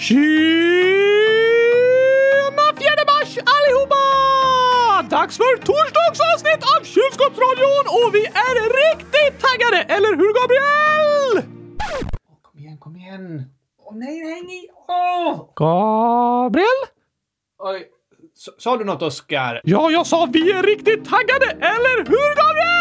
Tjena 4 mars allihopa! Dags för torsdagsavsnitt av Kylskåpsradion och vi är riktigt taggade, eller hur Gabriel? Kom igen, kom igen. Åh nej, nej, nej. Åh! Gabriel? Oj. Sa du något, Oskar? Ja, jag sa vi är riktigt taggade, eller hur Gabriel?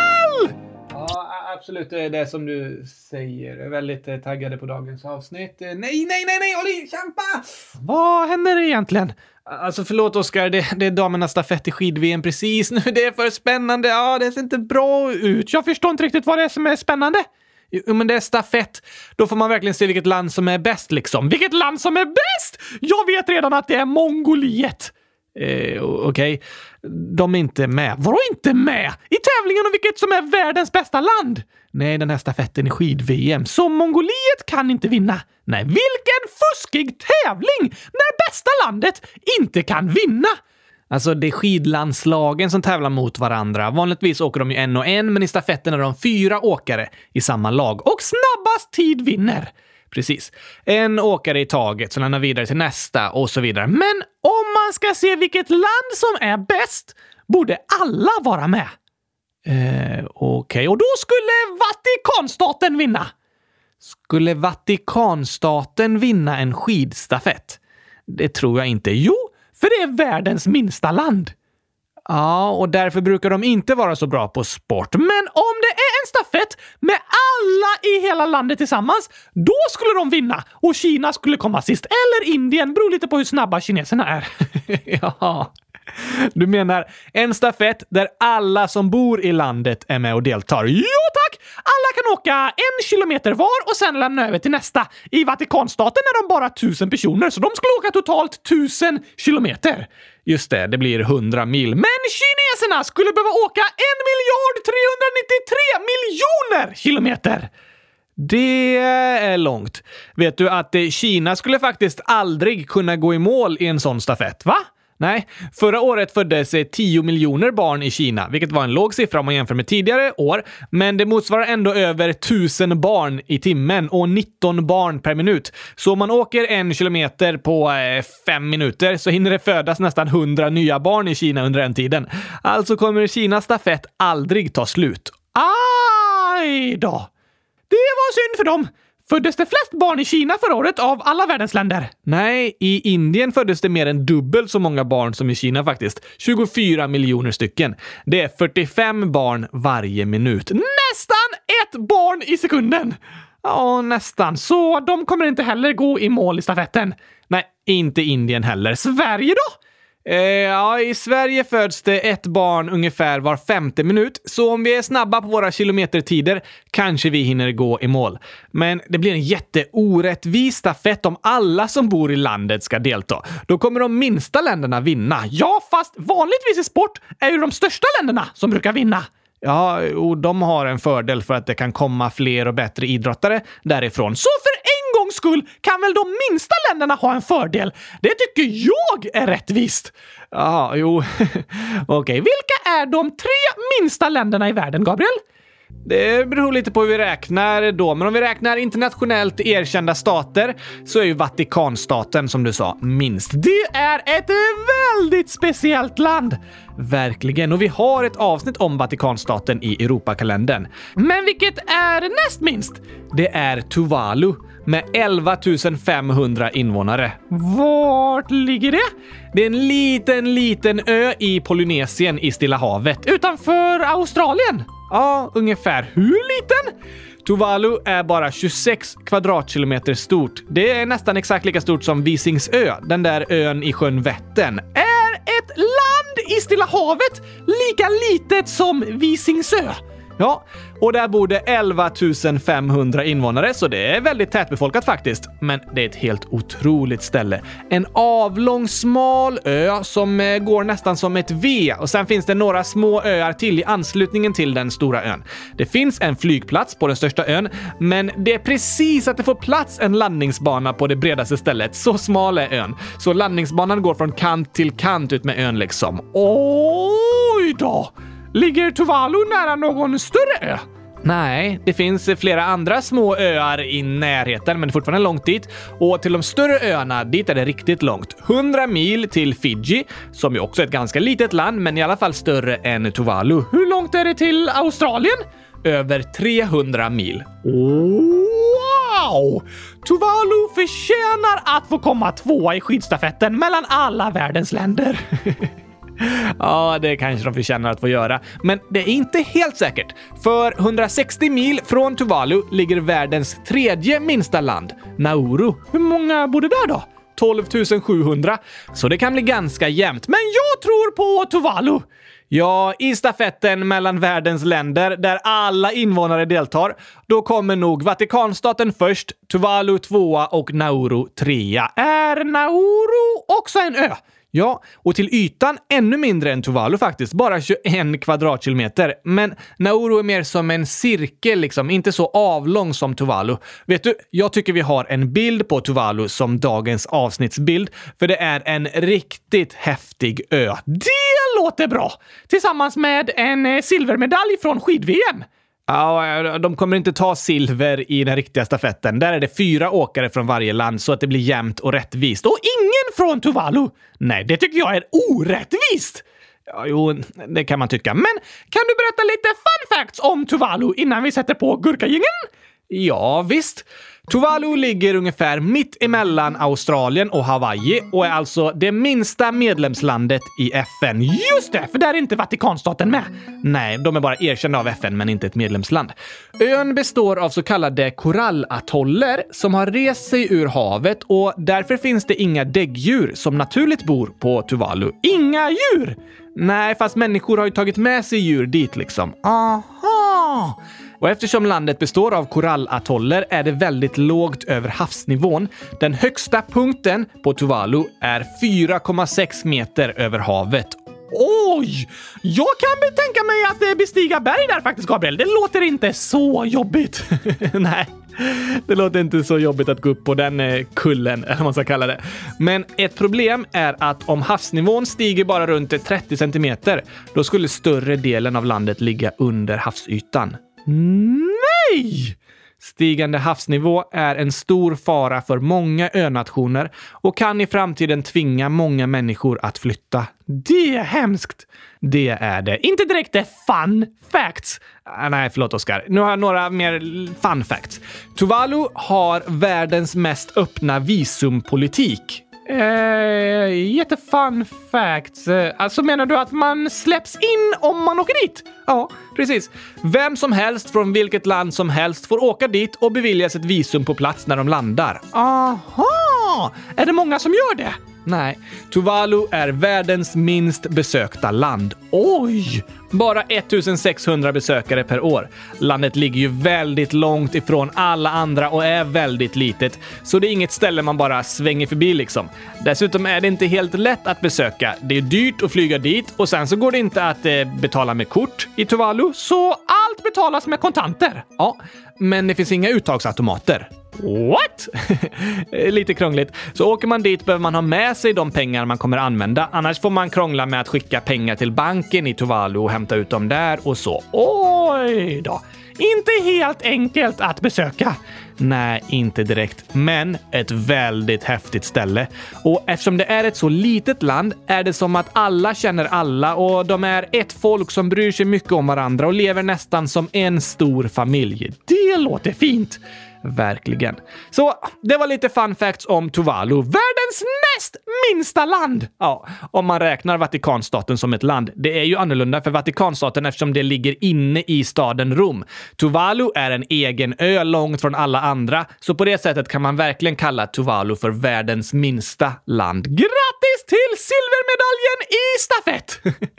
Absolut. Eh, det är som du säger. Jag är väldigt eh, taggade på dagens avsnitt. Eh, nej, nej, nej, nej, Olli! Kämpa! Vad händer egentligen? Alltså förlåt Oskar, det, det är damernas stafett i skid-VM precis nu. Det är för spännande. Ja, det ser inte bra ut. Jag förstår inte riktigt vad det är som är spännande. Jo, men det är stafett. Då får man verkligen se vilket land som är bäst liksom. Vilket land som är bäst? Jag vet redan att det är Mongoliet. Eh, Okej, Okej. De är inte med. Vadå inte med? I tävlingen om vilket som är världens bästa land? Nej, den här stafetten i skid-VM. Så Mongoliet kan inte vinna? Nej, vilken fuskig tävling! När bästa landet inte kan vinna! Alltså, det är skidlandslagen som tävlar mot varandra. Vanligtvis åker de ju en och en, men i stafetten är de fyra åkare i samma lag. Och snabbast tid vinner. Precis. En åkare i taget som lämnar vidare till nästa och så vidare. Men om man ska se vilket land som är bäst borde alla vara med. Eh, Okej, Och då skulle Vatikanstaten vinna. skulle Vatikanstaten vinna en skidstafett? Det tror jag inte. Jo, För det är världens minsta land. ja, och därför brukar de inte vara så bra på sport. Men om det stafett med alla i hela landet tillsammans, då skulle de vinna och Kina skulle komma sist. Eller Indien, beror lite på hur snabba kineserna är. ja. Du menar en stafett där alla som bor i landet är med och deltar? Jo tack! Alla kan åka en kilometer var och sen lämna över till nästa. I Vatikanstaten är de bara tusen personer, så de skulle åka totalt tusen kilometer. Just det, det blir 100 mil. Men kineserna skulle behöva åka en miljard 393 miljoner kilometer! Det är långt. Vet du att Kina skulle faktiskt aldrig kunna gå i mål i en sån stafett? Va? Nej, förra året föddes eh, 10 miljoner barn i Kina, vilket var en låg siffra om man jämför med tidigare år, men det motsvarar ändå över 1000 barn i timmen och 19 barn per minut. Så om man åker en kilometer på eh, fem minuter så hinner det födas nästan 100 nya barn i Kina under den tiden. Alltså kommer Kinas stafett aldrig ta slut. Aj då! Det var synd för dem. Föddes det flest barn i Kina förra året av alla världens länder? Nej, i Indien föddes det mer än dubbelt så många barn som i Kina faktiskt. 24 miljoner stycken. Det är 45 barn varje minut. Nästan ett barn i sekunden! Ja, nästan. Så de kommer inte heller gå i mål i stafetten. Nej, inte Indien heller. Sverige då? Eh, ja, i Sverige föds det ett barn ungefär var femte minut, så om vi är snabba på våra kilometertider kanske vi hinner gå i mål. Men det blir en jätteorättvis stafett om alla som bor i landet ska delta. Då kommer de minsta länderna vinna. Ja, fast vanligtvis i sport är ju de största länderna som brukar vinna. Ja, och de har en fördel för att det kan komma fler och bättre idrottare därifrån. Så för gångs skull kan väl de minsta länderna ha en fördel? Det tycker jag är rättvist. Ja, jo. Okej, Vilka är de tre minsta länderna i världen, Gabriel? Det beror lite på hur vi räknar då, men om vi räknar internationellt erkända stater så är ju Vatikanstaten, som du sa, minst. Det är ett väldigt speciellt land. Verkligen, och vi har ett avsnitt om Vatikanstaten i Europakalendern. Men vilket är näst minst? Det är Tuvalu med 11 500 invånare. Vart ligger det? Det är en liten, liten ö i Polynesien i Stilla havet. Utanför Australien? Ja, ungefär. Hur liten? Tuvalu är bara 26 kvadratkilometer stort. Det är nästan exakt lika stort som Visingsö, den där ön i sjön Vättern. Är ett land i Stilla havet lika litet som Visingsö? Ja, och där bor det 11 500 invånare, så det är väldigt tätbefolkat faktiskt. Men det är ett helt otroligt ställe. En avlång, smal ö som eh, går nästan som ett V och sen finns det några små öar till i anslutningen till den stora ön. Det finns en flygplats på den största ön, men det är precis att det får plats en landningsbana på det bredaste stället. Så smal är ön. Så landningsbanan går från kant till kant ut med ön liksom. Oj då! Ligger Tuvalu nära någon större ö? Nej, det finns flera andra små öar i närheten, men det är fortfarande långt dit. Och till de större öarna, dit är det riktigt långt. 100 mil till Fiji, som ju också är ett ganska litet land, men i alla fall större än Tuvalu. Hur långt är det till Australien? Över 300 mil. Wow! Tuvalu förtjänar att få komma tvåa i skidstafetten mellan alla världens länder. Ja, det kanske de förtjänar att få göra. Men det är inte helt säkert. För 160 mil från Tuvalu ligger världens tredje minsta land, Nauru. Hur många bor det där då? 12 700. Så det kan bli ganska jämnt. Men jag tror på Tuvalu! Ja, i stafetten mellan världens länder där alla invånare deltar, då kommer nog Vatikanstaten först, Tuvalu tvåa och Nauru trea. Är Nauru också en ö? Ja, och till ytan ännu mindre än Tuvalu faktiskt. Bara 21 kvadratkilometer. Men Nauru är mer som en cirkel, liksom. Inte så avlång som Tuvalu. Vet du, jag tycker vi har en bild på Tuvalu som dagens avsnittsbild, för det är en riktigt häftig ö. Det låter bra! Tillsammans med en eh, silvermedalj från skid-VM. Ja, eh, de kommer inte ta silver i den riktiga stafetten. Där är det fyra åkare från varje land så att det blir jämnt och rättvist. Och ingen från Tuvalu! Nej, det tycker jag är orättvist! Ja, jo, det kan man tycka. Men kan du berätta lite fun facts om Tuvalu innan vi sätter på gurkagängen? Ja, visst. Tuvalu ligger ungefär mitt emellan Australien och Hawaii och är alltså det minsta medlemslandet i FN. Just det, för där är inte Vatikanstaten med. Nej, de är bara erkända av FN men inte ett medlemsland. Ön består av så kallade korallatoller som har rest sig ur havet och därför finns det inga däggdjur som naturligt bor på Tuvalu. Inga djur? Nej, fast människor har ju tagit med sig djur dit liksom. Aha! Och eftersom landet består av korallatoller är det väldigt lågt över havsnivån. Den högsta punkten på Tuvalu är 4,6 meter över havet. Oj! Jag kan tänka mig att eh, bestiga berg där faktiskt, Gabriel. Det låter inte så jobbigt. Nej, det låter inte så jobbigt att gå upp på den eh, kullen, eller vad man ska kalla det. Men ett problem är att om havsnivån stiger bara runt eh, 30 centimeter, då skulle större delen av landet ligga under havsytan. Nej! Stigande havsnivå är en stor fara för många önationer och kan i framtiden tvinga många människor att flytta. Det är hemskt! Det är det. Inte direkt det fun facts. Ah, nej, förlåt Oskar. Nu har jag några mer fun facts. Tuvalu har världens mest öppna visumpolitik. Eh, jättefun facts. Eh, alltså menar du att man släpps in om man åker dit? Ja, precis. Vem som helst från vilket land som helst får åka dit och beviljas ett visum på plats när de landar. Aha! Är det många som gör det? Nej, Tuvalu är världens minst besökta land. Oj! Bara 1600 besökare per år. Landet ligger ju väldigt långt ifrån alla andra och är väldigt litet, så det är inget ställe man bara svänger förbi liksom. Dessutom är det inte helt lätt att besöka. Det är dyrt att flyga dit och sen så går det inte att eh, betala med kort i Tuvalu, så allt betalas med kontanter. Ja, men det finns inga uttagsautomater. What? Lite krångligt. Så åker man dit behöver man ha med sig de pengar man kommer använda. Annars får man krångla med att skicka pengar till banken i Tuvalu och hämta ut dem där och så. Oj då. Inte helt enkelt att besöka. Nej, inte direkt. Men ett väldigt häftigt ställe. Och eftersom det är ett så litet land är det som att alla känner alla och de är ett folk som bryr sig mycket om varandra och lever nästan som en stor familj. Det låter fint! Verkligen. Så det var lite fun facts om Tuvalu. Världens näst minsta land! Ja, om man räknar Vatikanstaten som ett land. Det är ju annorlunda för Vatikanstaten eftersom det ligger inne i staden Rom. Tuvalu är en egen ö långt från alla andra, så på det sättet kan man verkligen kalla Tuvalu för världens minsta land. Grattis till silvermedaljen i stafett!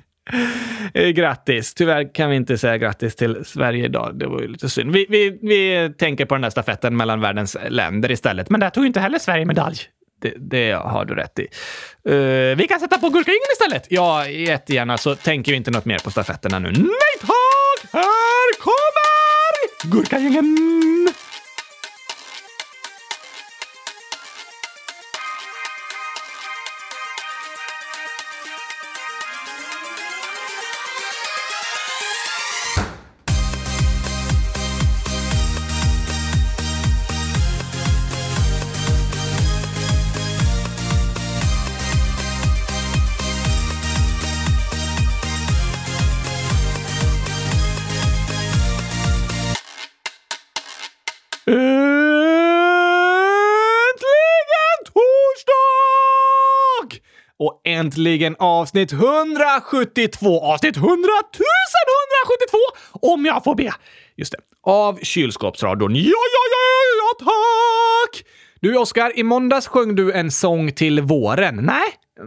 Eh, grattis! Tyvärr kan vi inte säga grattis till Sverige idag. Det var ju lite synd. Vi, vi, vi tänker på den där stafetten mellan världens länder istället. Men där tog ju inte heller Sverige medalj. Det, det, har du rätt i. Uh, vi kan sätta på gurkringen istället! Ja, jättegärna. Så tänker vi inte något mer på stafetterna nu. Nej tack! Här kommer gurkagängen! Äntligen avsnitt 172. Avsnitt 100 172! Om jag får be. Just det. Av Kylskåpsradion. Ja, ja, ja, ja, tack! Du, Oskar, i måndags sjöng du en sång till våren. Nej,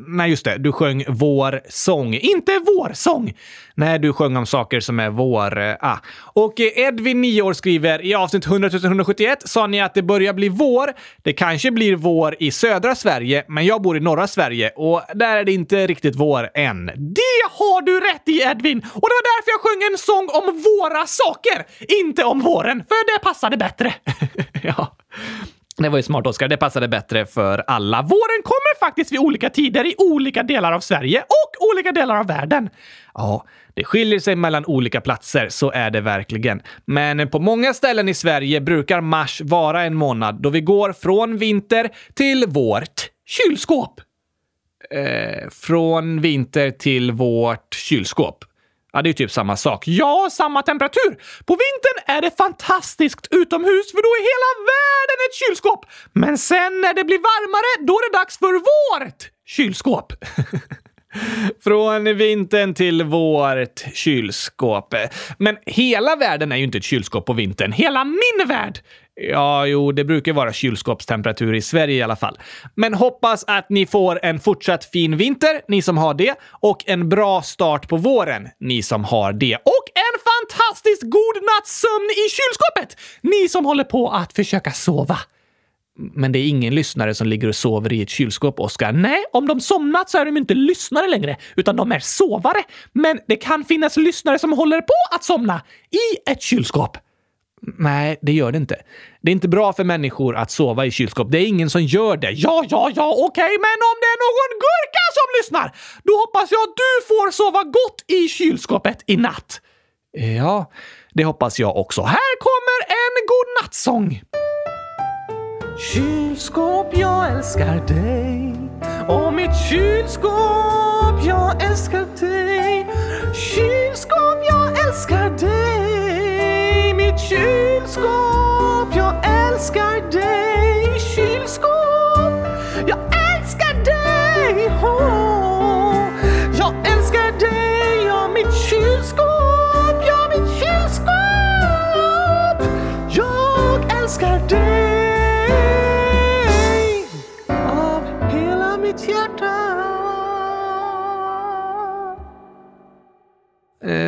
Nej, just det. Du sjöng vår sång. Inte vårsång! Nej, du sjöng om saker som är vår... Eh, ah. Och eh, Edvin, 9 år, skriver i avsnitt 100 171 sa ni att det börjar bli vår. Det kanske blir vår i södra Sverige, men jag bor i norra Sverige och där är det inte riktigt vår än. Det har du rätt i, Edvin! Och det var därför jag sjöng en sång om våra saker, inte om våren, för det passade bättre. ja. Det var ju smart, Oskar. Det passade bättre för alla. Våren kommer faktiskt vid olika tider i olika delar av Sverige och olika delar av världen. Ja, det skiljer sig mellan olika platser, så är det verkligen. Men på många ställen i Sverige brukar mars vara en månad då vi går från vinter till vårt kylskåp. Eh, från vinter till vårt kylskåp. Ja, det är ju typ samma sak. Ja, samma temperatur. På vintern är det fantastiskt utomhus för då är hela världen ett kylskåp. Men sen när det blir varmare, då är det dags för vårt kylskåp. Från vintern till vårt kylskåp. Men hela världen är ju inte ett kylskåp på vintern. Hela min värld! Ja, jo, det brukar vara kylskåpstemperatur i Sverige i alla fall. Men hoppas att ni får en fortsatt fin vinter, ni som har det, och en bra start på våren, ni som har det. Och en fantastiskt god natts sömn i kylskåpet, ni som håller på att försöka sova. Men det är ingen lyssnare som ligger och sover i ett kylskåp, Oskar. Nej, om de somnat så är de inte lyssnare längre, utan de är sovare. Men det kan finnas lyssnare som håller på att somna i ett kylskåp. Nej, det gör det inte. Det är inte bra för människor att sova i kylskåp. Det är ingen som gör det. Ja, ja, ja, okej, men om det är någon gurka som lyssnar, då hoppas jag att du får sova gott i kylskåpet i natt. Ja, det hoppas jag också. Här kommer en godnattsång. Kylskåp, jag älskar dig Och mitt kylskåp, jag älskar dig Kylskåp, jag älskar dig kylskåp, jag älskar dig.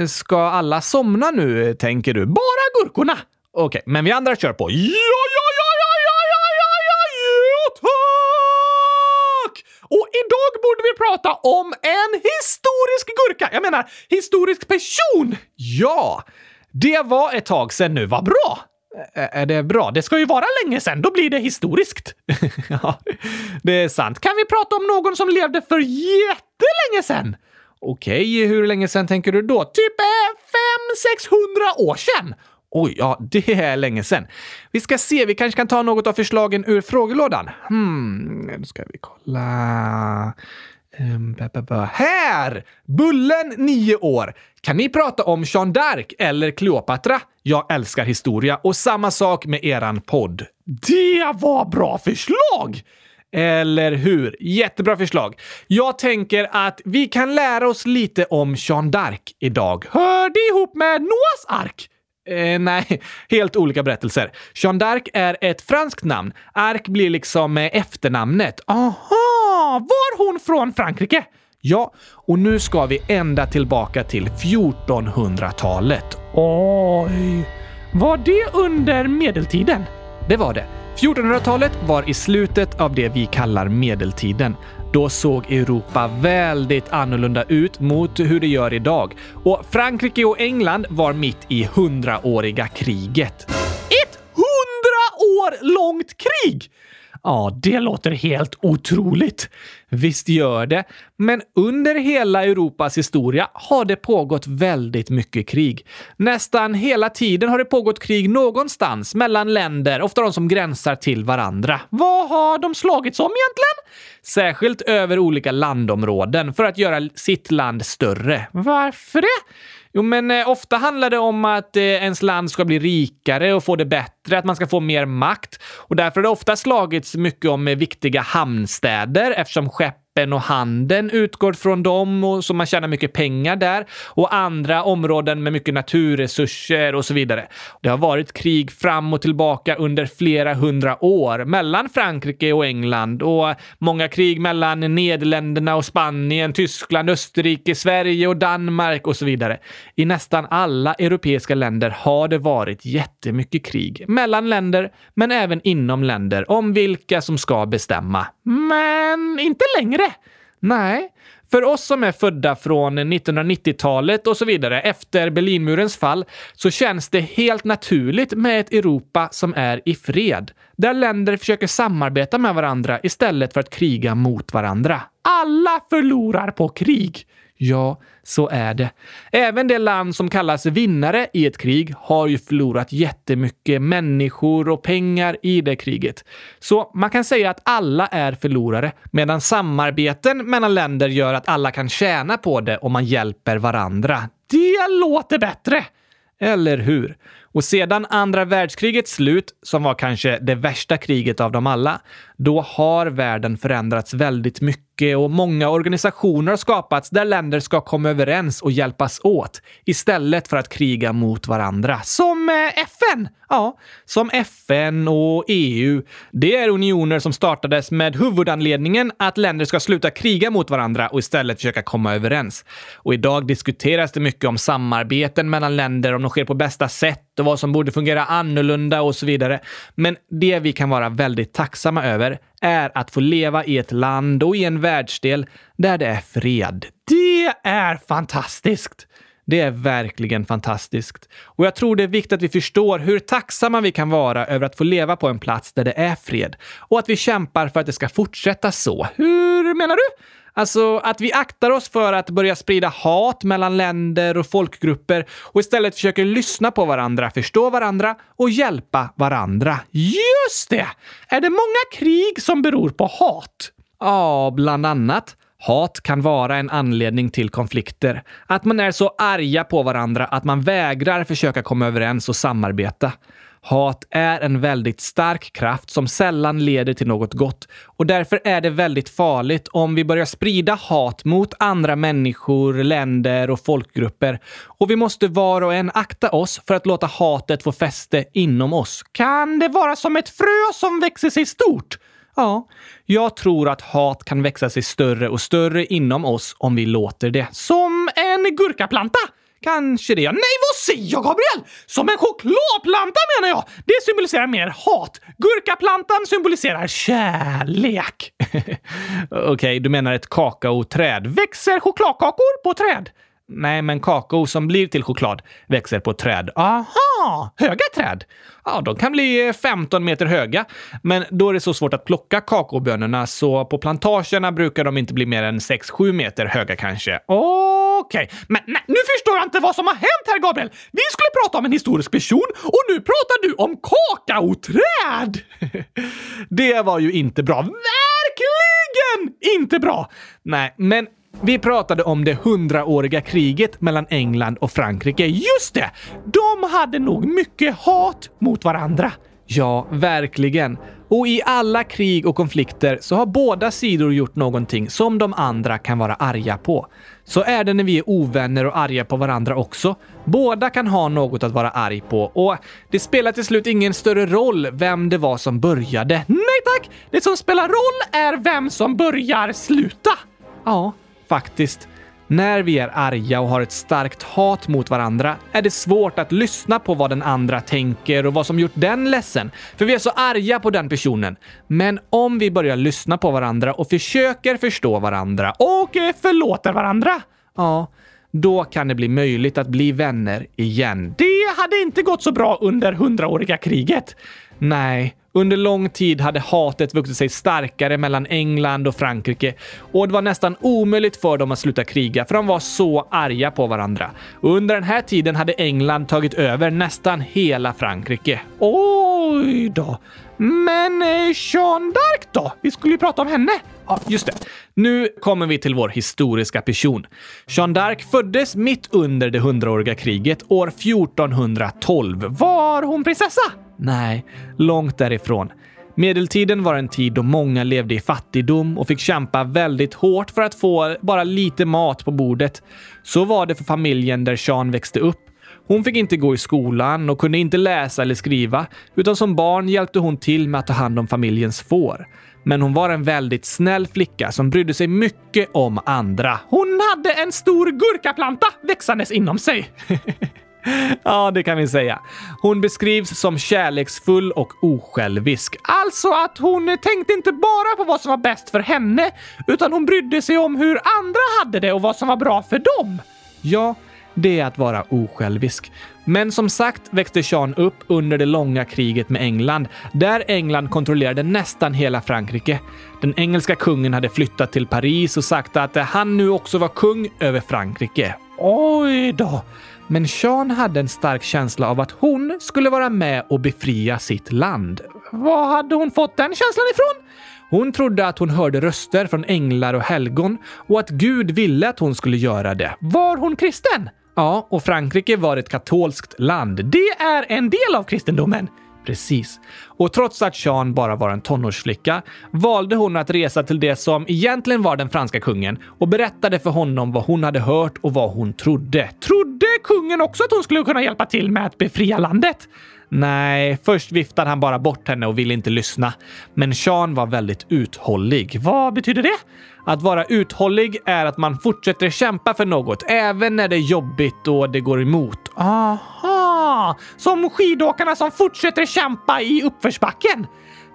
Ska alla somna nu, tänker du? Bara gurkorna? Okej, okay, men vi andra kör på. Ja, ja, ja, ja, ja, ja, ja, ja, ja, tack! Och idag borde vi prata om en historisk gurka. Jag menar, historisk person. Ja, det var ett tag sedan nu. Vad bra! Är det bra? Det ska ju vara länge sedan, då blir det historiskt. ja, det är sant. Kan vi prata om någon som levde för jättelänge sedan? Okej, hur länge sedan tänker du då? Typ eh, 500-600 år sedan? Oj, ja, det är länge sedan. Vi ska se, vi kanske kan ta något av förslagen ur frågelådan. Hmm, nu ska vi kolla. Ehm, um, ba, ba, ba. Här! Bullen, 9 år. Kan ni prata om Jeanne d'Arc eller Kleopatra? Jag älskar historia och samma sak med eran podd. Det var bra förslag! Eller hur? Jättebra förslag. Jag tänker att vi kan lära oss lite om Jeanne d'Arc idag. Hör det ihop med Noahs ark? Eh, nej, helt olika berättelser. Jeanne d'Arc är ett franskt namn. Arc blir liksom eh, efternamnet. Aha! Var hon från Frankrike? Ja, och nu ska vi ända tillbaka till 1400-talet. Oj! Var det under medeltiden? Det var det. 1400-talet var i slutet av det vi kallar medeltiden. Då såg Europa väldigt annorlunda ut mot hur det gör idag. Och Frankrike och England var mitt i hundraåriga kriget. Ett hundra år långt krig! Ja, det låter helt otroligt. Visst gör det. Men under hela Europas historia har det pågått väldigt mycket krig. Nästan hela tiden har det pågått krig någonstans mellan länder, ofta de som gränsar till varandra. Vad har de slagits om egentligen? Särskilt över olika landområden för att göra sitt land större. Varför det? Jo, men eh, ofta handlar det om att eh, ens land ska bli rikare och få det bättre, att man ska få mer makt. Och därför har det ofta slagits mycket om eh, viktiga hamnstäder eftersom skepp skeppen och handeln utgår från dem och så man tjänar mycket pengar där och andra områden med mycket naturresurser och så vidare. Det har varit krig fram och tillbaka under flera hundra år mellan Frankrike och England och många krig mellan Nederländerna och Spanien, Tyskland, Österrike, Sverige och Danmark och så vidare. I nästan alla europeiska länder har det varit jättemycket krig mellan länder, men även inom länder om vilka som ska bestämma. Men inte längre. Nej, för oss som är födda från 1990-talet och så vidare efter Berlinmurens fall så känns det helt naturligt med ett Europa som är i fred. Där länder försöker samarbeta med varandra istället för att kriga mot varandra. Alla förlorar på krig. Ja, så är det. Även det land som kallas vinnare i ett krig har ju förlorat jättemycket människor och pengar i det kriget. Så man kan säga att alla är förlorare, medan samarbeten mellan länder gör att alla kan tjäna på det om man hjälper varandra. Det låter bättre! Eller hur? Och sedan andra världskrigets slut, som var kanske det värsta kriget av dem alla, då har världen förändrats väldigt mycket och många organisationer har skapats där länder ska komma överens och hjälpas åt istället för att kriga mot varandra. Som eh, FN! Ja, som FN och EU. Det är unioner som startades med huvudanledningen att länder ska sluta kriga mot varandra och istället försöka komma överens. Och idag diskuteras det mycket om samarbeten mellan länder, om de sker på bästa sätt och vad som borde fungera annorlunda och så vidare. Men det vi kan vara väldigt tacksamma över är att få leva i ett land och i en världsdel där det är fred. Det är fantastiskt! Det är verkligen fantastiskt. Och jag tror det är viktigt att vi förstår hur tacksamma vi kan vara över att få leva på en plats där det är fred och att vi kämpar för att det ska fortsätta så. Hur menar du? Alltså att vi aktar oss för att börja sprida hat mellan länder och folkgrupper och istället försöker lyssna på varandra, förstå varandra och hjälpa varandra. Just det! Är det många krig som beror på hat? Ja, bland annat. Hat kan vara en anledning till konflikter. Att man är så arga på varandra att man vägrar försöka komma överens och samarbeta. Hat är en väldigt stark kraft som sällan leder till något gott och därför är det väldigt farligt om vi börjar sprida hat mot andra människor, länder och folkgrupper. Och vi måste var och en akta oss för att låta hatet få fäste inom oss. Kan det vara som ett frö som växer sig stort? Ja, jag tror att hat kan växa sig större och större inom oss om vi låter det. Som en gurkaplanta! Kanske det. Nej, vad säger jag, Gabriel? Som en chokladplanta menar jag! Det symboliserar mer hat. Gurkaplantan symboliserar kärlek. Okej, okay, du menar ett kakaoträd. Växer chokladkakor på träd? Nej, men kakao som blir till choklad växer på träd. Aha! Höga träd? Ja, de kan bli eh, 15 meter höga, men då är det så svårt att plocka kakaobönorna så på plantagerna brukar de inte bli mer än 6-7 meter höga kanske. Okej, okay. men nej, nu förstår jag inte vad som har hänt här, Gabriel! Vi skulle prata om en historisk person och nu pratar du om kakaoträd! det var ju inte bra. Verkligen inte bra! Nej, men vi pratade om det hundraåriga kriget mellan England och Frankrike. Just det! De hade nog mycket hat mot varandra. Ja, verkligen. Och i alla krig och konflikter så har båda sidor gjort någonting som de andra kan vara arga på. Så är det när vi är ovänner och arga på varandra också. Båda kan ha något att vara arg på och det spelar till slut ingen större roll vem det var som började. Nej tack! Det som spelar roll är vem som börjar sluta. Ja, Faktiskt. När vi är arga och har ett starkt hat mot varandra är det svårt att lyssna på vad den andra tänker och vad som gjort den ledsen, för vi är så arga på den personen. Men om vi börjar lyssna på varandra och försöker förstå varandra och förlåter varandra, ja, då kan det bli möjligt att bli vänner igen. Det hade inte gått så bra under hundraåriga kriget. Nej, under lång tid hade hatet vuxit sig starkare mellan England och Frankrike och det var nästan omöjligt för dem att sluta kriga för de var så arga på varandra. under den här tiden hade England tagit över nästan hela Frankrike. Oj då! Men eh, Jeanne d'Arc då? Vi skulle ju prata om henne. Ja, just det. Nu kommer vi till vår historiska person. Jeanne d'Arc föddes mitt under det hundraåriga kriget år 1412. Var hon prinsessa? Nej, långt därifrån. Medeltiden var en tid då många levde i fattigdom och fick kämpa väldigt hårt för att få bara lite mat på bordet. Så var det för familjen där Sean växte upp. Hon fick inte gå i skolan och kunde inte läsa eller skriva, utan som barn hjälpte hon till med att ta hand om familjens får. Men hon var en väldigt snäll flicka som brydde sig mycket om andra. Hon hade en stor gurkaplanta växandes inom sig. Ja, det kan vi säga. Hon beskrivs som kärleksfull och osjälvisk. Alltså att hon tänkte inte bara på vad som var bäst för henne, utan hon brydde sig om hur andra hade det och vad som var bra för dem. Ja, det är att vara osjälvisk. Men som sagt växte Sean upp under det långa kriget med England, där England kontrollerade nästan hela Frankrike. Den engelska kungen hade flyttat till Paris och sagt att han nu också var kung över Frankrike. Oj då! Men Sean hade en stark känsla av att hon skulle vara med och befria sitt land. Var hade hon fått den känslan ifrån? Hon trodde att hon hörde röster från änglar och helgon och att Gud ville att hon skulle göra det. Var hon kristen? Ja, och Frankrike var ett katolskt land. Det är en del av kristendomen. Precis. Och trots att Jean bara var en tonårsflicka valde hon att resa till det som egentligen var den franska kungen och berättade för honom vad hon hade hört och vad hon trodde. Trodde kungen också att hon skulle kunna hjälpa till med att befria landet? Nej, först viftade han bara bort henne och ville inte lyssna. Men Sean var väldigt uthållig. Vad betyder det? Att vara uthållig är att man fortsätter kämpa för något, även när det är jobbigt och det går emot. Aha! Som skidåkarna som fortsätter kämpa i uppförsbacken.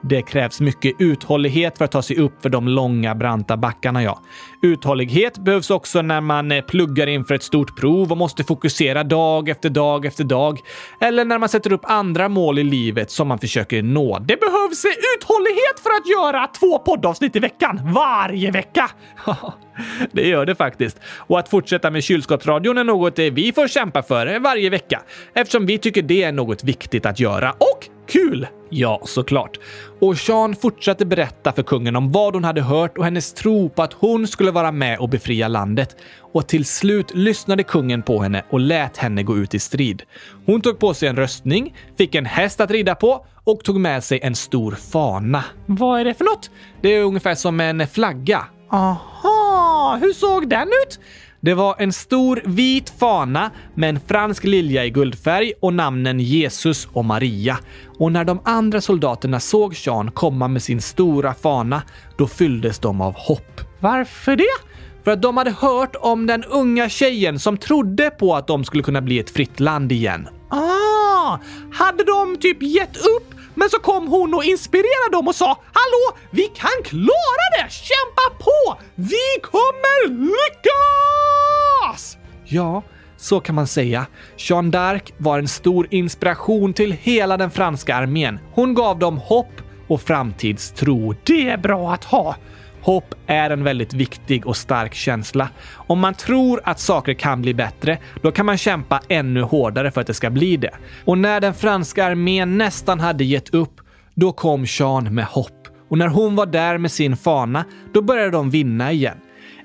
Det krävs mycket uthållighet för att ta sig upp för de långa branta backarna, ja. Uthållighet behövs också när man eh, pluggar inför ett stort prov och måste fokusera dag efter dag efter dag. Eller när man sätter upp andra mål i livet som man försöker nå. Det behövs eh, uthållighet för att göra två poddavsnitt i veckan, varje vecka. det gör det faktiskt. Och att fortsätta med kylskåpsradion är något eh, vi får kämpa för varje vecka eftersom vi tycker det är något viktigt att göra. Och kul! Ja, såklart. Och Sean fortsatte berätta för kungen om vad hon hade hört och hennes tro på att hon skulle vara med och befria landet. Och till slut lyssnade kungen på henne och lät henne gå ut i strid. Hon tog på sig en röstning, fick en häst att rida på och tog med sig en stor fana. Vad är det för något? Det är ungefär som en flagga. Aha, hur såg den ut? Det var en stor vit fana med en fransk lilja i guldfärg och namnen Jesus och Maria. Och när de andra soldaterna såg Sean komma med sin stora fana, då fylldes de av hopp. Varför det? För att de hade hört om den unga tjejen som trodde på att de skulle kunna bli ett fritt land igen. Ah! Hade de typ gett upp men så kom hon och inspirerade dem och sa “Hallå, vi kan klara det! Kämpa på! Vi kommer lyckas!” Ja, så kan man säga. Jeanne d'Arc var en stor inspiration till hela den franska armén. Hon gav dem hopp och framtidstro. Det är bra att ha. Hopp är en väldigt viktig och stark känsla. Om man tror att saker kan bli bättre, då kan man kämpa ännu hårdare för att det ska bli det. Och när den franska armén nästan hade gett upp, då kom Jean med hopp. Och när hon var där med sin fana, då började de vinna igen.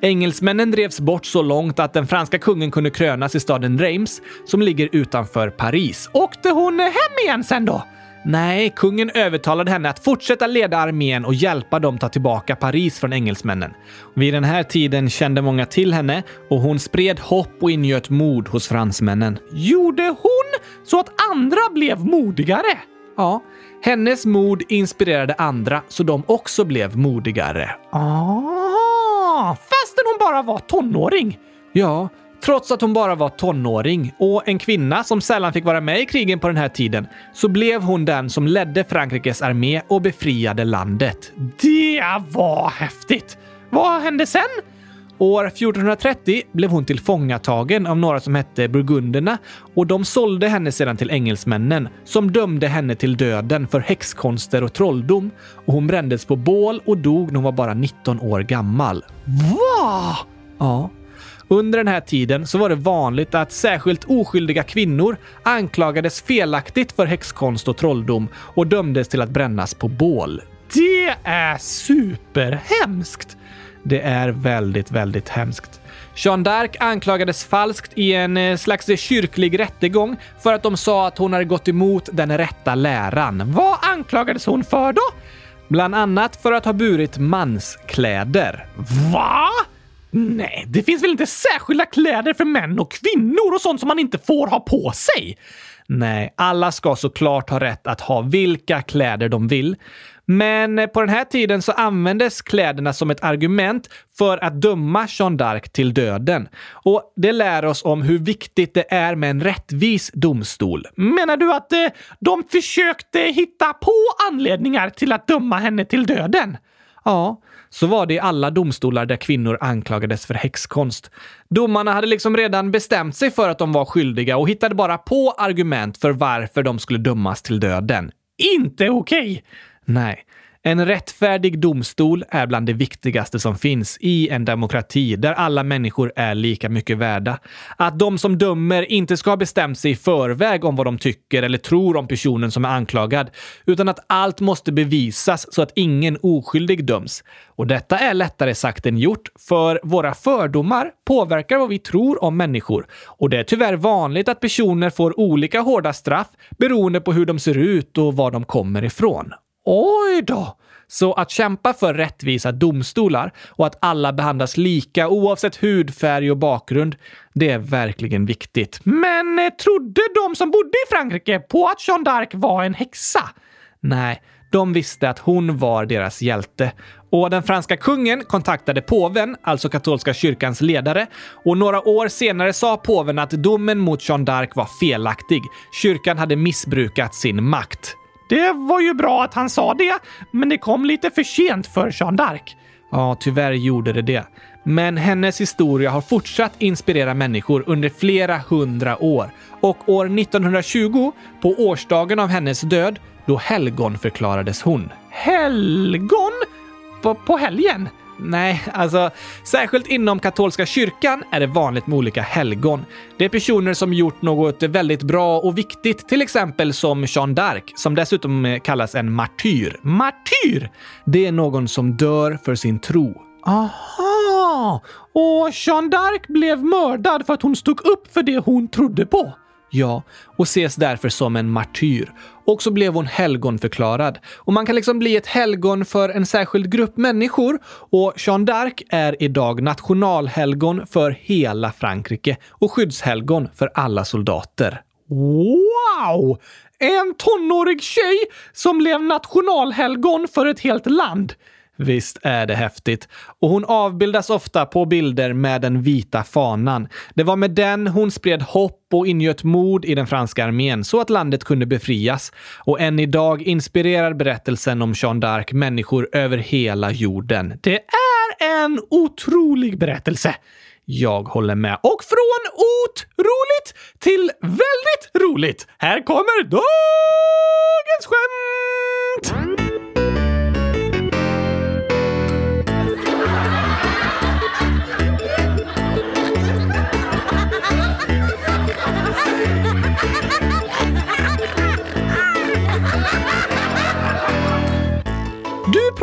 Engelsmännen drevs bort så långt att den franska kungen kunde krönas i staden Reims, som ligger utanför Paris. Åkte hon hem igen sen då? Nej, kungen övertalade henne att fortsätta leda armén och hjälpa dem ta tillbaka Paris från engelsmännen. Vid den här tiden kände många till henne och hon spred hopp och ingöt mod hos fransmännen. Gjorde hon så att andra blev modigare? Ja, hennes mod inspirerade andra så de också blev modigare. Ah, fastän hon bara var tonåring? Ja, Trots att hon bara var tonåring och en kvinna som sällan fick vara med i krigen på den här tiden så blev hon den som ledde Frankrikes armé och befriade landet. Det var häftigt! Vad hände sen? År 1430 blev hon tillfångatagen av några som hette burgunderna och de sålde henne sedan till engelsmännen som dömde henne till döden för häxkonster och trolldom. Och hon brändes på bål och dog när hon var bara 19 år gammal. Va? Ja. Under den här tiden så var det vanligt att särskilt oskyldiga kvinnor anklagades felaktigt för häxkonst och trolldom och dömdes till att brännas på bål. Det är superhemskt! Det är väldigt, väldigt hemskt. Jeanne d'Arc anklagades falskt i en eh, slags kyrklig rättegång för att de sa att hon hade gått emot den rätta läran. Vad anklagades hon för då? Bland annat för att ha burit manskläder. Va? Nej, det finns väl inte särskilda kläder för män och kvinnor och sånt som man inte får ha på sig? Nej, alla ska såklart ha rätt att ha vilka kläder de vill. Men på den här tiden så användes kläderna som ett argument för att döma Jeanne d'Arc till döden. Och det lär oss om hur viktigt det är med en rättvis domstol. Menar du att eh, de försökte hitta på anledningar till att döma henne till döden? Ja, så var det i alla domstolar där kvinnor anklagades för häxkonst. Domarna hade liksom redan bestämt sig för att de var skyldiga och hittade bara på argument för varför de skulle dömas till döden. Inte okej! Okay. Nej. En rättfärdig domstol är bland det viktigaste som finns i en demokrati där alla människor är lika mycket värda. Att de som dömer inte ska ha bestämt sig i förväg om vad de tycker eller tror om personen som är anklagad, utan att allt måste bevisas så att ingen oskyldig döms. Och detta är lättare sagt än gjort, för våra fördomar påverkar vad vi tror om människor. Och det är tyvärr vanligt att personer får olika hårda straff beroende på hur de ser ut och var de kommer ifrån. Oj då! Så att kämpa för rättvisa domstolar och att alla behandlas lika oavsett hudfärg och bakgrund, det är verkligen viktigt. Men eh, trodde de som bodde i Frankrike på att Jeanne d'Arc var en häxa? Nej, de visste att hon var deras hjälte. Och den franska kungen kontaktade påven, alltså katolska kyrkans ledare, och några år senare sa påven att domen mot Jeanne d'Arc var felaktig. Kyrkan hade missbrukat sin makt. Det var ju bra att han sa det, men det kom lite för sent för Jeanne d'Arc. Ja, tyvärr gjorde det det. Men hennes historia har fortsatt inspirera människor under flera hundra år. Och år 1920, på årsdagen av hennes död, då helgon förklarades hon. Helgon? På, på helgen? Nej, alltså särskilt inom katolska kyrkan är det vanligt med olika helgon. Det är personer som gjort något väldigt bra och viktigt, till exempel som Jeanne d'Arc, som dessutom kallas en martyr. Martyr? Det är någon som dör för sin tro. Aha! Och Jeanne d'Arc blev mördad för att hon stod upp för det hon trodde på? Ja, och ses därför som en martyr. Och så blev hon helgonförklarad. Och man kan liksom bli ett helgon för en särskild grupp människor. Och Jeanne d'Arc är idag nationalhelgon för hela Frankrike och skyddshelgon för alla soldater. Wow! En tonårig tjej som blev nationalhelgon för ett helt land. Visst är det häftigt. Och hon avbildas ofta på bilder med den vita fanan. Det var med den hon spred hopp och ingöt mod i den franska armén så att landet kunde befrias. Och än idag inspirerar berättelsen om Jeanne d'Arc människor över hela jorden. Det är en otrolig berättelse. Jag håller med. Och från otroligt till väldigt roligt. Här kommer dagens skämt!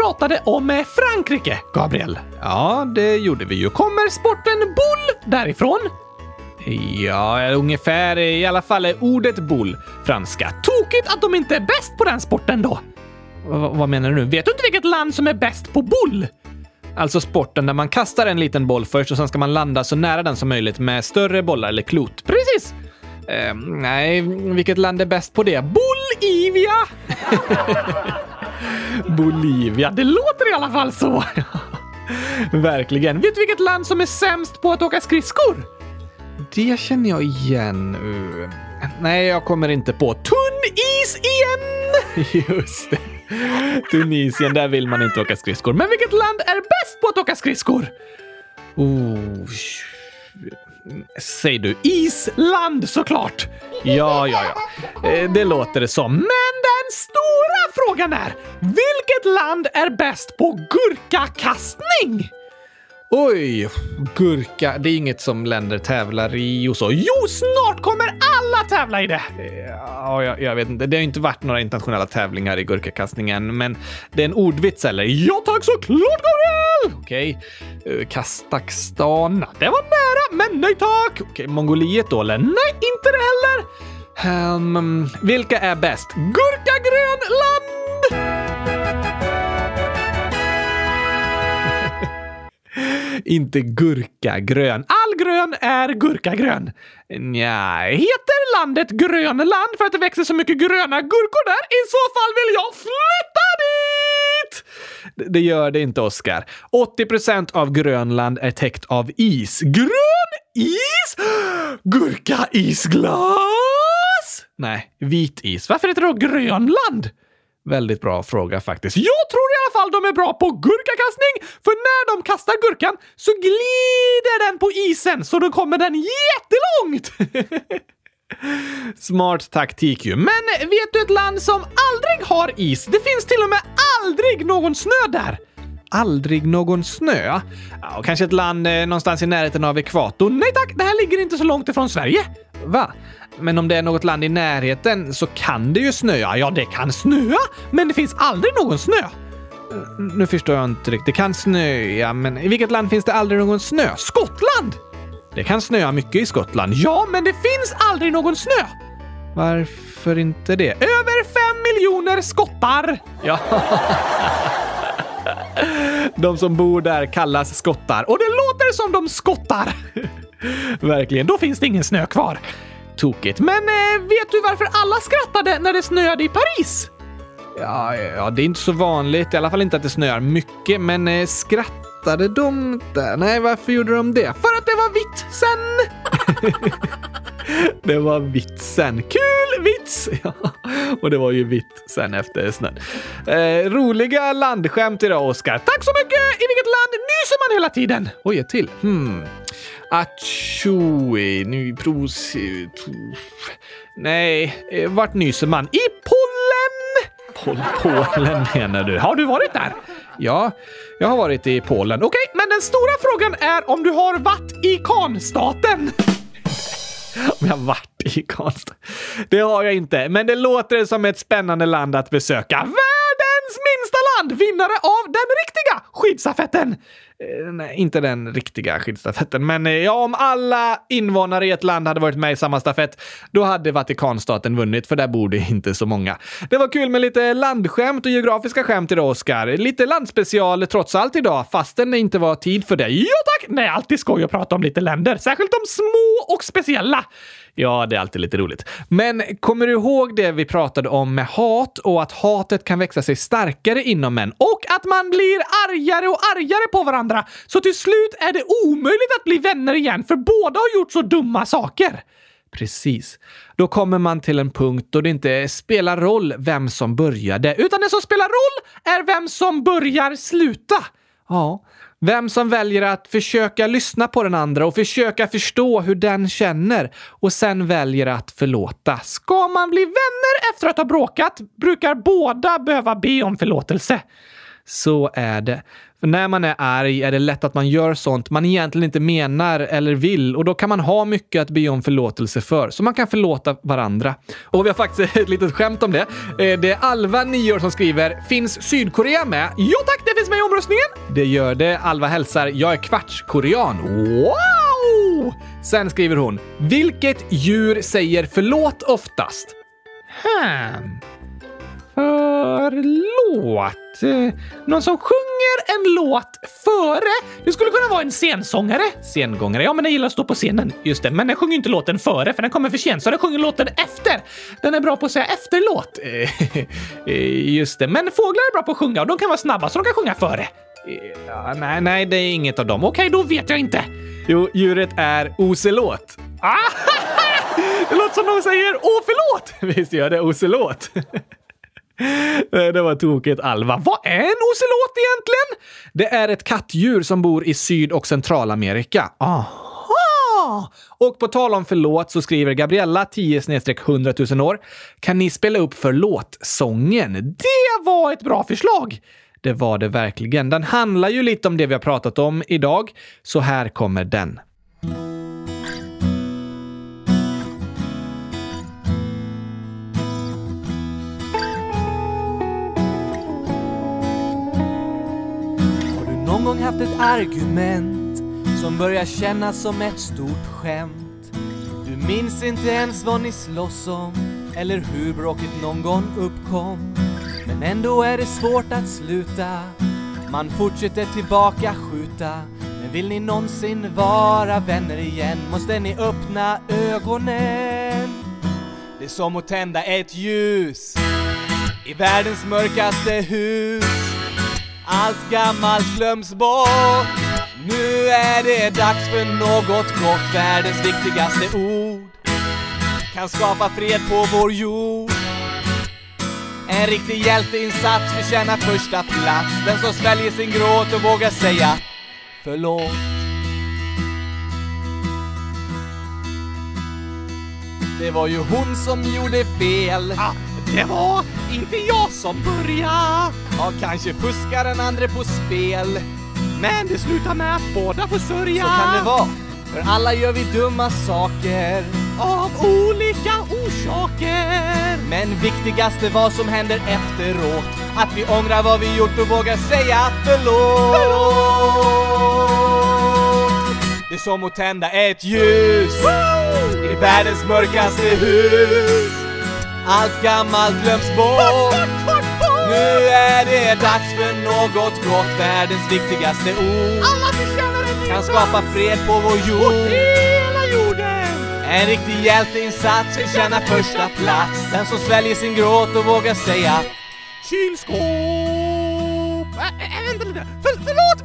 Pratade om Frankrike, Gabriel. Ja, det gjorde vi ju. Kommer sporten boule därifrån? Ja, ungefär. I alla fall är ordet boule franska. Tokigt att de inte är bäst på den sporten då. V vad menar du nu? Vet du inte vilket land som är bäst på boule? Alltså sporten där man kastar en liten boll först och sen ska man landa så nära den som möjligt med större bollar eller klot. Precis! Eh, nej, vilket land är bäst på det? Bolivia! Bolivia. Det låter i alla fall så. Verkligen. Vet du vilket land som är sämst på att åka skridskor? Det känner jag igen. Nej, jag kommer inte på. Tunisien! Just det. Tunisien, där vill man inte åka skridskor. Men vilket land är bäst på att åka skridskor? Oh, Säger du Island såklart? Ja, ja, ja. Eh, det låter det som. Men den stora frågan är, vilket land är bäst på gurkakastning? Oj, gurka. Det är inget som länder tävlar i och så. Jo, snart kommer alla tävla i det! Ja, jag, jag vet inte. Det har inte varit några internationella tävlingar i gurkakastningen, men det är en ordvits eller? Ja tack, såklart Gabriel! Okej. Okay. Eh, Kazakstan. Det var nära, men nej tack! Okej, okay. Mongoliet då eller? Nej, inte det heller! Um, vilka är bäst? Gurka Grönland! Inte gurkagrön. All grön är gurkagrön. Nja, heter landet Grönland för att det växer så mycket gröna gurkor där? I så fall vill jag fly! Det gör det inte, Oskar. 80% av Grönland är täckt av is. Grön is? Gurka-isglas? Nej, vit is. Varför heter det då Grönland? Väldigt bra fråga faktiskt. Jag tror i alla fall de är bra på gurkakastning, för när de kastar gurkan så glider den på isen så då kommer den jättelångt! Smart taktik ju. Men vet du ett land som aldrig har is? Det finns till och med aldrig någon snö där. Aldrig någon snö? Ja, kanske ett land eh, någonstans i närheten av ekvatorn? Nej tack, det här ligger inte så långt ifrån Sverige. Va? Men om det är något land i närheten så kan det ju snöa. Ja, det kan snöa, men det finns aldrig någon snö. Nu förstår jag inte riktigt. Det kan snöa, men i vilket land finns det aldrig någon snö? Skottland! Det kan snöa mycket i Skottland. Ja, men det finns aldrig någon snö. Varför inte det? Över fem miljoner skottar! Ja. De som bor där kallas skottar och det låter som de skottar. Verkligen, då finns det ingen snö kvar. Tokigt. Men eh, vet du varför alla skrattade när det snöade i Paris? Ja, ja, det är inte så vanligt. I alla fall inte att det snöar mycket, men eh, Fattade de inte? Nej, varför gjorde de det? För att det var vitt sen! det var vitt sen. Kul vits! Ja, och det var ju vitt sen efter snön. Eh, roliga landskämt idag, Oskar. Tack så mycket! I vilket land nyser man hela tiden? Oj, ett till. Hmm. Atjoe, nu pros... Nej, eh, vart nyser man? I! Pol Polen menar du? Har du varit där? Ja, jag har varit i Polen. Okej, okay, men den stora frågan är om du har Vatikanstaten. om jag varit i Karlstad. Det har jag inte, men det låter som ett spännande land att besöka. Världens minsta land! Vinnare av den riktiga skidstafetten! Nej, inte den riktiga skidstafetten, men eh, ja, om alla invånare i ett land hade varit med i samma stafett, då hade Vatikanstaten vunnit, för där bor det inte så många. Det var kul med lite landskämt och geografiska skämt idag, Oskar. Lite landspecial trots allt idag, fastän det inte var tid för det. Ja tack! Nej, alltid skoj att prata om lite länder, särskilt de små och speciella. Ja, det är alltid lite roligt. Men kommer du ihåg det vi pratade om med hat och att hatet kan växa sig starkare inom män och att man blir argare och argare på varandra så till slut är det omöjligt att bli vänner igen för båda har gjort så dumma saker? Precis. Då kommer man till en punkt då det inte spelar roll vem som började, utan det som spelar roll är vem som börjar sluta. Ja, vem som väljer att försöka lyssna på den andra och försöka förstå hur den känner och sen väljer att förlåta. Ska man bli vänner efter att ha bråkat brukar båda behöva be om förlåtelse. Så är det. För när man är arg är det lätt att man gör sånt man egentligen inte menar eller vill och då kan man ha mycket att be om förlåtelse för, så man kan förlåta varandra. Och vi har faktiskt ett litet skämt om det. Eh, det är Alva, 9 år, som skriver “Finns Sydkorea med?” “Jo tack, det finns med i omröstningen!” Det gör det. Alva hälsar “Jag är kvartskorean.” Wow! Sen skriver hon “Vilket djur säger förlåt oftast?” Hmm. Förlåt? Eh, någon som sjunger en låt före? Det skulle kunna vara en scensångare. Sengångare? Ja, men den gillar att stå på scenen. Just det, men den sjunger inte låten före för den kommer för sent, så den sjunger låten efter. Den är bra på att säga efterlåt. Eh, just det, men fåglar är bra på att sjunga och de kan vara snabba så de kan sjunga före. Ja, nej, nej, det är inget av dem. Okej, då vet jag inte. Jo, djuret är ocelot. Ah, det låter som de säger åh förlåt! Visst gör det ocelot. Det var tokigt, Alva. Vad är en ocelot egentligen? Det är ett kattdjur som bor i Syd och Centralamerika. Aha! Och på tal om förlåt så skriver Gabriella 10 100 000 år. Kan ni spela upp förlåt-sången? Det var ett bra förslag! Det var det verkligen. Den handlar ju lite om det vi har pratat om idag, så här kommer den. Haft ett argument som börjar kännas som ett stort skämt. Du minns inte ens vad ni slåss om eller hur bråket någon gång uppkom. Men ändå är det svårt att sluta. Man fortsätter tillbaka skjuta. Men vill ni någonsin vara vänner igen måste ni öppna ögonen. Det är som att tända ett ljus i världens mörkaste hus. Allt gammalt glöms bort. Nu är det dags för något gott. Världens viktigaste ord kan skapa fred på vår jord. En riktig hjälteinsats förtjänar första plats. Den som sväljer sin gråt och vågar säga förlåt. Det var ju hon som gjorde fel. Ah, det var inte jag som började. Ja, kanske fuskar den andra på spel. Men det slutar med att båda får sörja. Så kan det vara. För alla gör vi dumma saker. Av olika orsaker. Men viktigast är vad som händer efteråt. Att vi ångrar vad vi gjort och vågar säga förlåt. förlåt. Det är som att tända ett ljus i världens mörkaste hus. Allt gammalt glöms bort. Nu är det dags för något gott. Världens viktigaste ord Alla förtjänar en kan skapa fred på vår jord. Hela jorden. En riktig hjälteinsats förtjänar första plats. Den som sväljer sin gråt och vågar säga Kylskåp. Äh, äh, vänta lite. För, förlåt!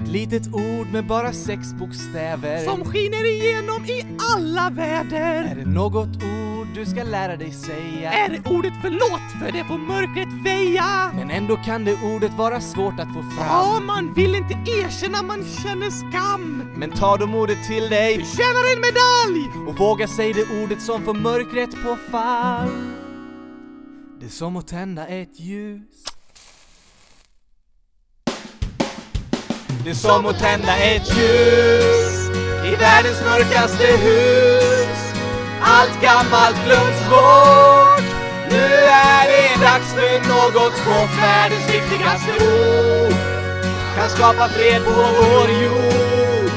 Ett litet ord med bara sex bokstäver. Som skiner igenom i alla väder. Är det något ord du ska lära dig säga? Är det ordet förlåt för det får mörkret väja? Men ändå kan det ordet vara svårt att få fram. Ja, man vill inte erkänna man känner skam. Men ta de ordet till dig Förtjänar en medalj! och våga säga det ordet som får mörkret på fall. Det är som att tända ett ljus. Det är som att tända ett ljus i världens mörkaste hus. Allt gammalt glöms bort. Nu är det dags för något gott. Världens viktigaste ord kan skapa fred på vår jord.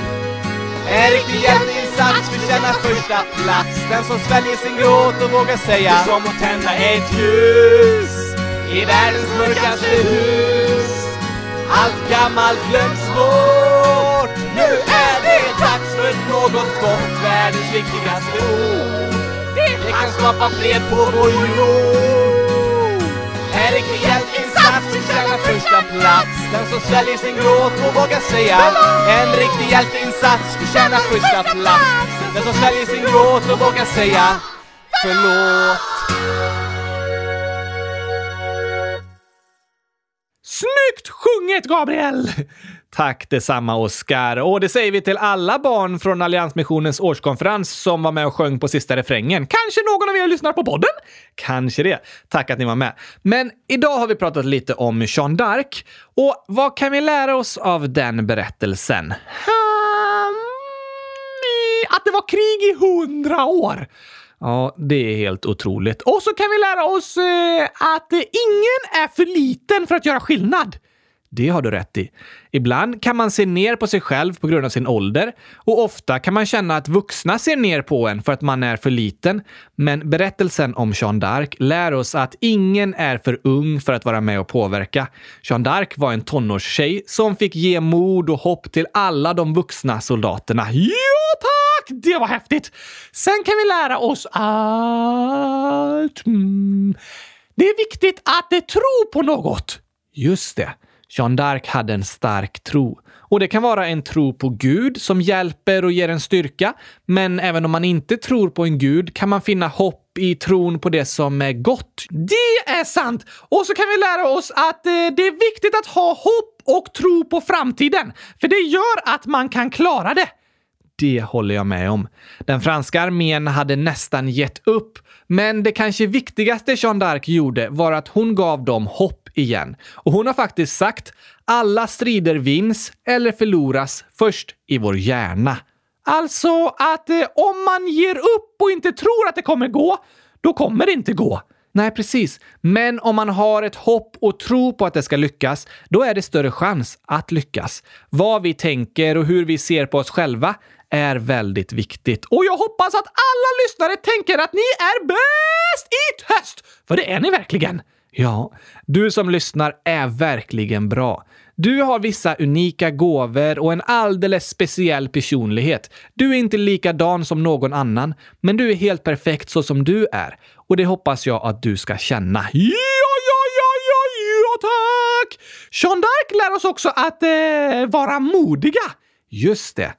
En riktig hjälteinsats förtjänar första plats. Den som sväljer sin gråt och vågar säga Det är som att tända ett ljus i världens mörkaste hus. Allt gammalt glöms bort. Nu är det dags för något gott. Världens viktigaste ord. Det kan skapa fred på vår jord. En riktig hjälteinsats förtjänar första plats. Den som sväljer sin gråt och vågar säga En riktig hjälteinsats förtjänar första plats. Den som sväljer sin gråt och vågar säga Förlåt. Snyggt sjunget, Gabriel! Tack detsamma, Oskar. Och det säger vi till alla barn från Alliansmissionens årskonferens som var med och sjöng på sista refrängen. Kanske någon av er lyssnar på podden? Kanske det. Tack att ni var med. Men idag har vi pratat lite om Jeanne d'Arc. Och vad kan vi lära oss av den berättelsen? Att det var krig i hundra år. Ja, det är helt otroligt. Och så kan vi lära oss eh, att ingen är för liten för att göra skillnad. Det har du rätt i. Ibland kan man se ner på sig själv på grund av sin ålder och ofta kan man känna att vuxna ser ner på en för att man är för liten. Men berättelsen om Jeanne d'Arc lär oss att ingen är för ung för att vara med och påverka. Jeanne d'Arc var en tonårstjej som fick ge mod och hopp till alla de vuxna soldaterna. Ja, tack! Det var häftigt! Sen kan vi lära oss att... Mm, det är viktigt att tro på något. Just det. Jeanne d'Arc hade en stark tro. Och det kan vara en tro på Gud som hjälper och ger en styrka. Men även om man inte tror på en gud kan man finna hopp i tron på det som är gott. Det är sant! Och så kan vi lära oss att eh, det är viktigt att ha hopp och tro på framtiden. För det gör att man kan klara det. Det håller jag med om. Den franska armén hade nästan gett upp, men det kanske viktigaste Jeanne d'Arc gjorde var att hon gav dem hopp igen. Och hon har faktiskt sagt alla strider vinns eller förloras först i vår hjärna. Alltså att eh, om man ger upp och inte tror att det kommer gå, då kommer det inte gå. Nej, precis. Men om man har ett hopp och tro på att det ska lyckas, då är det större chans att lyckas. Vad vi tänker och hur vi ser på oss själva är väldigt viktigt. Och jag hoppas att alla lyssnare tänker att ni är bäst i test! För det är ni verkligen. Ja, du som lyssnar är verkligen bra. Du har vissa unika gåvor och en alldeles speciell personlighet. Du är inte likadan som någon annan, men du är helt perfekt så som du är. Och det hoppas jag att du ska känna. Ja, ja, ja, ja, ja, tack! Sean Dark lär oss också att eh, vara modiga. Just det.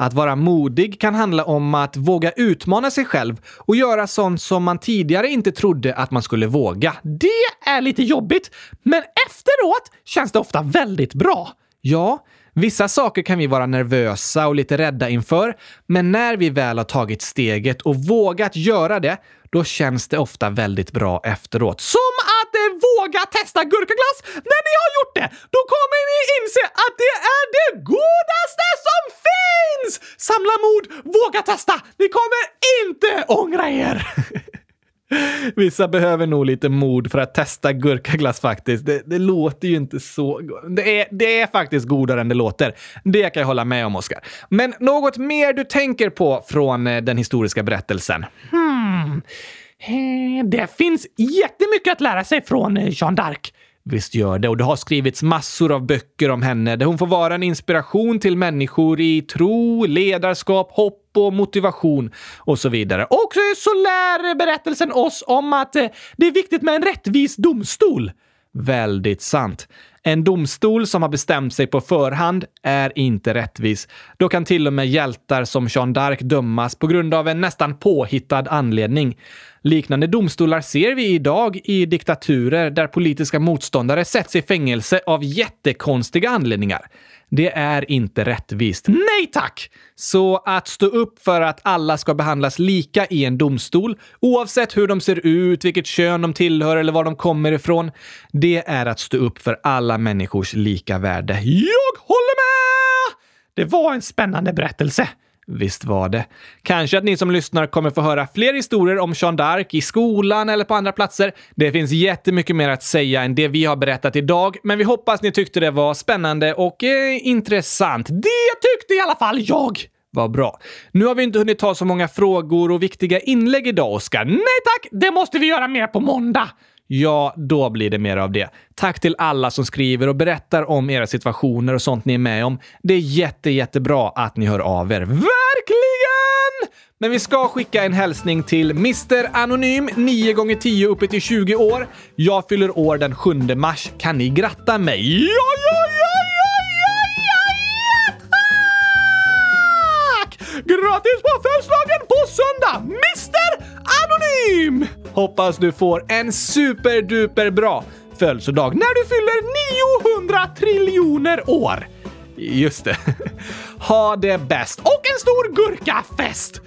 Att vara modig kan handla om att våga utmana sig själv och göra sånt som man tidigare inte trodde att man skulle våga. Det är lite jobbigt, men efteråt känns det ofta väldigt bra. Ja, vissa saker kan vi vara nervösa och lite rädda inför, men när vi väl har tagit steget och vågat göra det, då känns det ofta väldigt bra efteråt. Som att eh, våga testa gurkaglass! När ni har gjort det, då kommer ni inse att det är det godaste som finns! Samla mod, våga testa! Ni kommer inte ångra er! Vissa behöver nog lite mod för att testa gurkaglass faktiskt. Det, det låter ju inte så... Det är, det är faktiskt godare än det låter. Det kan jag hålla med om, Oskar. Men något mer du tänker på från eh, den historiska berättelsen? Hmm. Eh, det finns jättemycket att lära sig från eh, Jeanne d'Arc. Visst gör det. Och det har skrivits massor av böcker om henne där hon får vara en inspiration till människor i tro, ledarskap, hopp och motivation och så vidare. Och så lär berättelsen oss om att eh, det är viktigt med en rättvis domstol. Väldigt sant. En domstol som har bestämt sig på förhand är inte rättvis. Då kan till och med hjältar som Jean d'Arc dömas på grund av en nästan påhittad anledning. Liknande domstolar ser vi idag i diktaturer där politiska motståndare sätts i fängelse av jättekonstiga anledningar. Det är inte rättvist. Nej tack! Så att stå upp för att alla ska behandlas lika i en domstol, oavsett hur de ser ut, vilket kön de tillhör eller var de kommer ifrån, det är att stå upp för alla människors lika värde. Jag håller med! Det var en spännande berättelse. Visst var det. Kanske att ni som lyssnar kommer få höra fler historier om Jeanne d'Arc i skolan eller på andra platser. Det finns jättemycket mer att säga än det vi har berättat idag, men vi hoppas ni tyckte det var spännande och eh, intressant. Det tyckte i alla fall jag! Vad bra. Nu har vi inte hunnit ta så många frågor och viktiga inlägg idag, Oskar. Nej tack! Det måste vi göra mer på måndag. Ja, då blir det mer av det. Tack till alla som skriver och berättar om era situationer och sånt ni är med om. Det är jätte, jättebra att ni hör av er. Verkligen! Men vi ska skicka en hälsning till Mr Anonym, 9 gånger 10 uppe till 20 år. Jag fyller år den 7 mars. Kan ni gratta mig? Ja, ja, ja, ja, ja, ja, ja, tack! Grattis på födelsedagen på söndag, Mr Anonym! Hoppas du får en superduper bra födelsedag när du fyller 900 triljoner år. Just det. Ha det bäst och en stor gurkafest!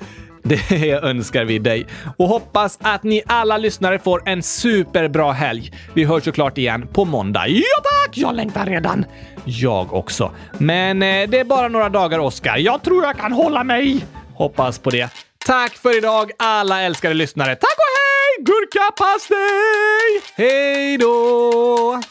Det önskar vi dig och hoppas att ni alla lyssnare får en superbra helg. Vi hörs såklart igen på måndag. Ja tack! Jag längtar redan. Jag också. Men eh, det är bara några dagar, Oskar. Jag tror jag kan hålla mig. Hoppas på det. Tack för idag, alla älskade lyssnare. Tack och hej! Gurkapastej! Hej då!